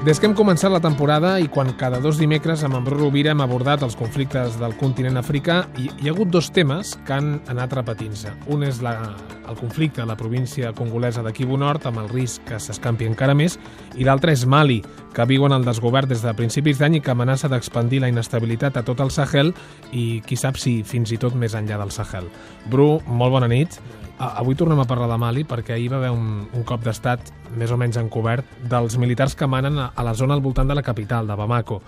Des que hem començat la temporada i quan cada dos dimecres amb Bru Rovira hem abordat els conflictes del continent africà, hi, hi ha hagut dos temes que han anat repetint-se. Un és la, el conflicte a la província congolesa de Kivu Nord, amb el risc que s'escampi encara més, i l'altre és Mali, que viu en el desgovern des de principis d'any i que amenaça d'expandir la inestabilitat a tot el Sahel i qui sap si fins i tot més enllà del Sahel. Bru, molt bona nit. Avui tornem a parlar de Mali perquè ahir va haver un, un cop d'estat més o menys encobert dels militars que manen a, a la zona al voltant de la capital, de Bamako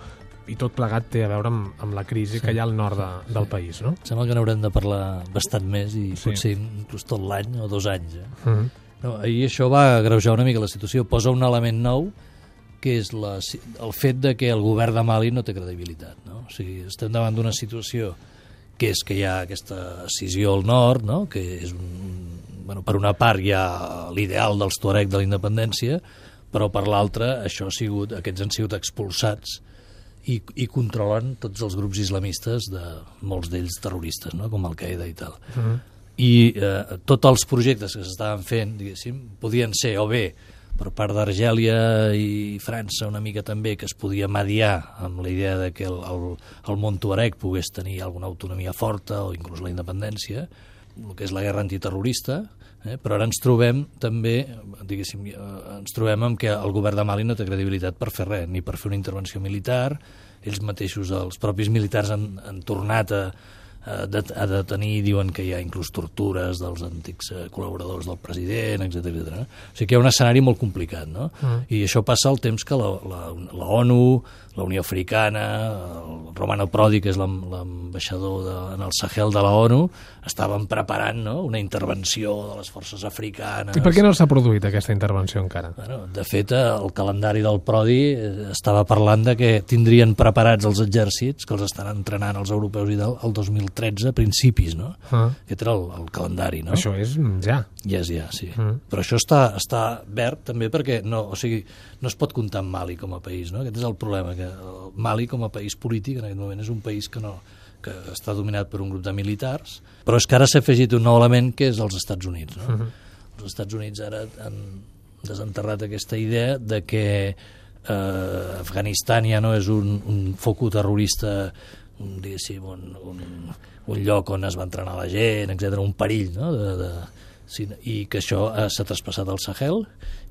i tot plegat té a veure amb, amb la crisi sí. que hi ha al nord de, del sí. país, no? Sembla que n'haurem de parlar bastant més i sí. potser inclús tot l'any o dos anys. Eh? Uh -huh. no, ahir això va greujar una mica la situació. Posa un element nou que és la, el fet de que el govern de Mali no té credibilitat. No? O sigui, estem davant d'una situació que és que hi ha aquesta escissió al nord, no? que és un, bueno, per una part hi ha l'ideal dels Tuareg de la independència, però per l'altra això ha sigut, aquests han sigut expulsats i, i controlen tots els grups islamistes de molts d'ells terroristes, no? com Al-Qaeda i tal. Uh -huh. I eh, tots els projectes que s'estaven fent, diguéssim, podien ser o bé per part d'Argèlia i França una mica també que es podia mediar amb la idea de que el, el, el món tuareg pogués tenir alguna autonomia forta o inclús la independència, el que és la guerra antiterrorista, eh? però ara ens trobem també, diguéssim, eh, ens trobem amb que el govern de Mali no té credibilitat per fer res, ni per fer una intervenció militar, ells mateixos, els propis militars han, han tornat a, Eh, de, ha de tenir, diuen que hi ha inclús tortures dels antics eh, col·laboradors del president, etc etc. No? O sigui que hi ha un escenari molt complicat, no? Mm. I això passa al temps que la, la, la ONU, la Unió Africana, el Romano Prodi, que és l'ambaixador en el Sahel de la ONU, estaven preparant no? una intervenció de les forces africanes... I per què no s'ha produït aquesta intervenció encara? Bueno, de fet, eh, el calendari del Prodi estava parlant de que tindrien preparats els exèrcits, que els estan entrenant els europeus i del, el 2015, 13 principis, no? Ah. Aquest era el, el calendari, no? Això és mm, ja. Ja és ja, sí. Mm. Però això està, està verd també perquè no, o sigui, no es pot comptar amb Mali com a país, no? Aquest és el problema, que el Mali com a país polític en aquest moment és un país que no que està dominat per un grup de militars, però és que ara s'ha afegit un nou element que és els Estats Units. No? Uh -huh. Els Estats Units ara han desenterrat aquesta idea de que eh, Afganistan ja no és un, un foco terrorista un, diguéssim, un, un, un lloc on es va entrenar la gent, etc un perill no? de, de, i que això s'ha traspassat al Sahel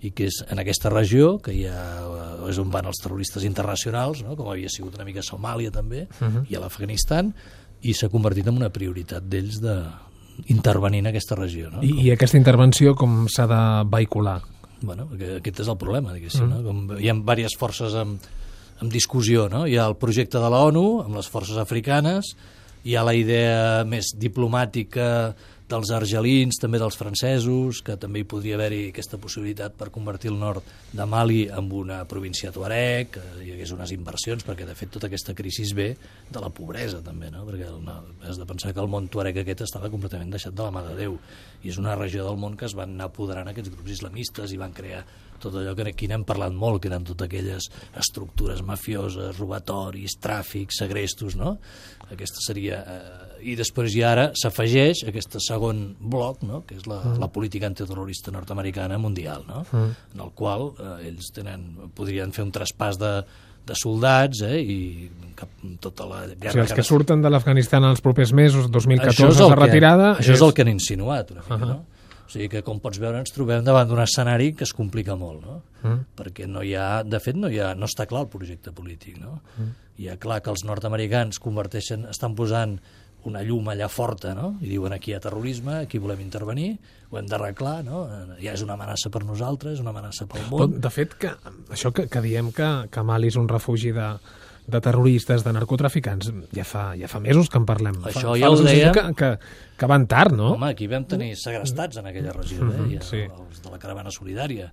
i que és en aquesta regió que hi ha, eh, és on van els terroristes internacionals, no? com havia sigut una mica Somàlia també, uh -huh. i a l'Afganistan, i s'ha convertit en una prioritat d'ells de intervenir en aquesta regió. No? I, I aquesta intervenció com s'ha de vehicular? Bueno, aquest és el problema, diguéssim. Uh -huh. no? Com hi ha diverses forces en, en discussió. No? Hi ha el projecte de la ONU amb les forces africanes, hi ha la idea més diplomàtica dels argelins, també dels francesos, que també hi podria haver-hi aquesta possibilitat per convertir el nord de Mali en una província tuareg, que hi hagués unes inversions, perquè de fet tota aquesta crisi ve de la pobresa també, no? perquè una, has de pensar que el món tuareg aquest estava completament deixat de la mà de Déu, i és una regió del món que es van anar apoderant aquests grups islamistes i van crear tot allò que aquí n'hem parlat molt, que eren totes aquelles estructures mafioses, robatoris, tràfics, segrestos, no? Aquesta seria... Eh, I després i ara s'afegeix aquest segon bloc, no? que és la, mm. la política antiterrorista nord-americana mundial, no? Mm. en el qual eh, ells tenen, podrien fer un traspàs de, de soldats eh, i cap, tota la guerra... O sigui, els que, que surten de l'Afganistan els propers mesos, 2014, la retirada... Això és... és el que han insinuat una mica, uh -huh. no? O sigui que, com pots veure, ens trobem davant d'un escenari que es complica molt, no? Mm. Perquè no hi ha, de fet, no, hi ha, no està clar el projecte polític, no? Mm. Hi ha clar que els nord-americans converteixen, estan posant una llum allà forta, no? I diuen aquí hi ha terrorisme, aquí volem intervenir, ho hem d'arreglar, no? Ja és una amenaça per nosaltres, una amenaça pel món. de fet, que, això que, que diem que, que Mali és un refugi de, de terroristes, de narcotraficants, ja fa, ja fa mesos que en parlem. Això fa, ja fa ho deia... Que, que, que van tard, no? Home, aquí vam tenir segrestats en aquella regió, eh? Mm -hmm, sí. els de la caravana solidària,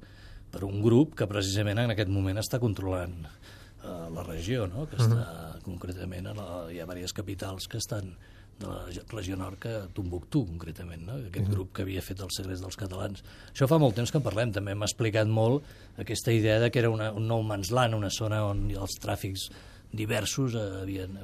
per un grup que precisament en aquest moment està controlant eh, la regió, no? que està, mm -hmm. Concretament, a la, hi ha diverses capitals que estan de la regió nord que Tombuctú, concretament, no? aquest mm grup que havia fet el segrest dels catalans. Això fa molt temps que en parlem, també m'ha explicat molt aquesta idea de que era una, un nou mansland, una zona on els tràfics diversos eh, havien,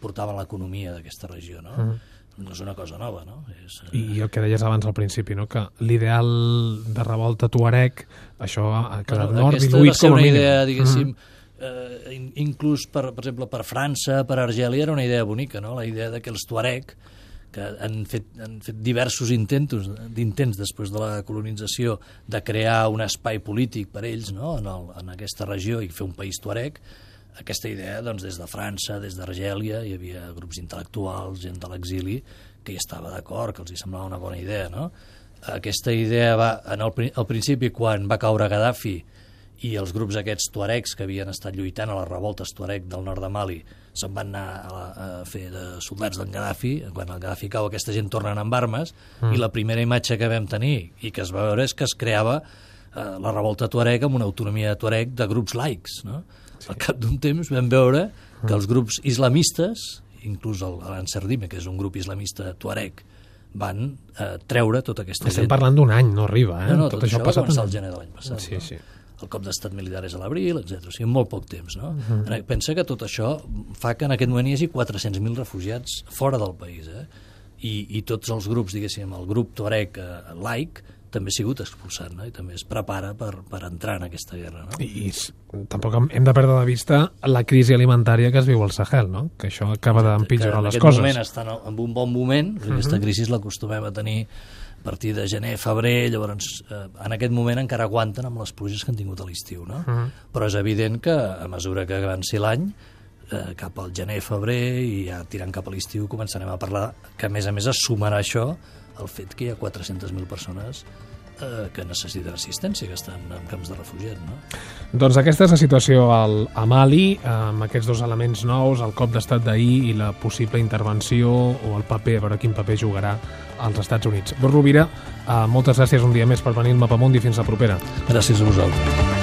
portaven l'economia d'aquesta regió, no? Uh -huh. no és una cosa nova, no? És, eh... I el que deies abans al principi, no? que l'ideal de revolta tuareg, això ha quedat bueno, nord diluït com a mínim. idea, diguéssim, mm. Eh, inclús, per, per exemple, per França, per Argèlia, era una idea bonica, no? la idea de que els tuareg, que han fet, han fet diversos intents d'intents després de la colonització de crear un espai polític per ells no? en, el, en aquesta regió i fer un país tuareg, aquesta idea, doncs, des de França, des d'Argèlia, hi havia grups intel·lectuals, gent de l'exili, que hi estava d'acord, que els hi semblava una bona idea, no? Aquesta idea va, en el, al principi, quan va caure Gaddafi i els grups aquests tuaregs que havien estat lluitant a les revoltes tuareg del nord de Mali se'n van anar a, a fer de soldats d'en Gaddafi, quan el Gaddafi cau aquesta gent tornen amb armes, mm. i la primera imatge que vam tenir i que es va veure és que es creava eh, la revolta tuareg amb una autonomia tuareg de grups laics, no? Sí. Al cap d'un temps vam veure que els grups islamistes, inclús l'Ansar Dime, que és un grup islamista tuareg, van eh, treure tota aquesta Estem gent. Estem parlant d'un any, no arriba, eh? No, no, tot, tot això, això va començar el gener de l'any passat. Sí, no? sí. El cop d'estat militar és a l'abril, etc. O sigui, molt poc temps, no? Uh -huh. Pensa que tot això fa que en aquest moment hi hagi 400.000 refugiats fora del país, eh? I, i tots els grups, diguéssim, el grup tuareg eh, laic, també ha sigut expulsat no? i també es prepara per, per entrar en aquesta guerra. No? I, I tampoc hem de perdre de vista la crisi alimentària que es viu al Sahel, no? que això acaba d'empitjorar les coses. En moment estan en un bon moment, uh -huh. aquesta crisi l'acostumem a tenir a partir de gener, febrer, llavors eh, en aquest moment encara aguanten amb les pluges que han tingut a l'estiu, no? Uh -huh. Però és evident que a mesura que avanci l'any, eh, cap al gener, febrer i ja tirant cap a l'estiu començarem a parlar que a més a més es sumarà això el fet que hi ha 400.000 persones eh, que necessiten assistència, que estan en camps de refugiats. No? Doncs aquesta és la situació al, a Mali, amb aquests dos elements nous, el cop d'estat d'ahir i la possible intervenció o el paper, a veure quin paper jugarà als Estats Units. Bor Rovira, eh, moltes gràcies un dia més per venir al Mapamundi. Fins la propera. Gràcies a vosaltres.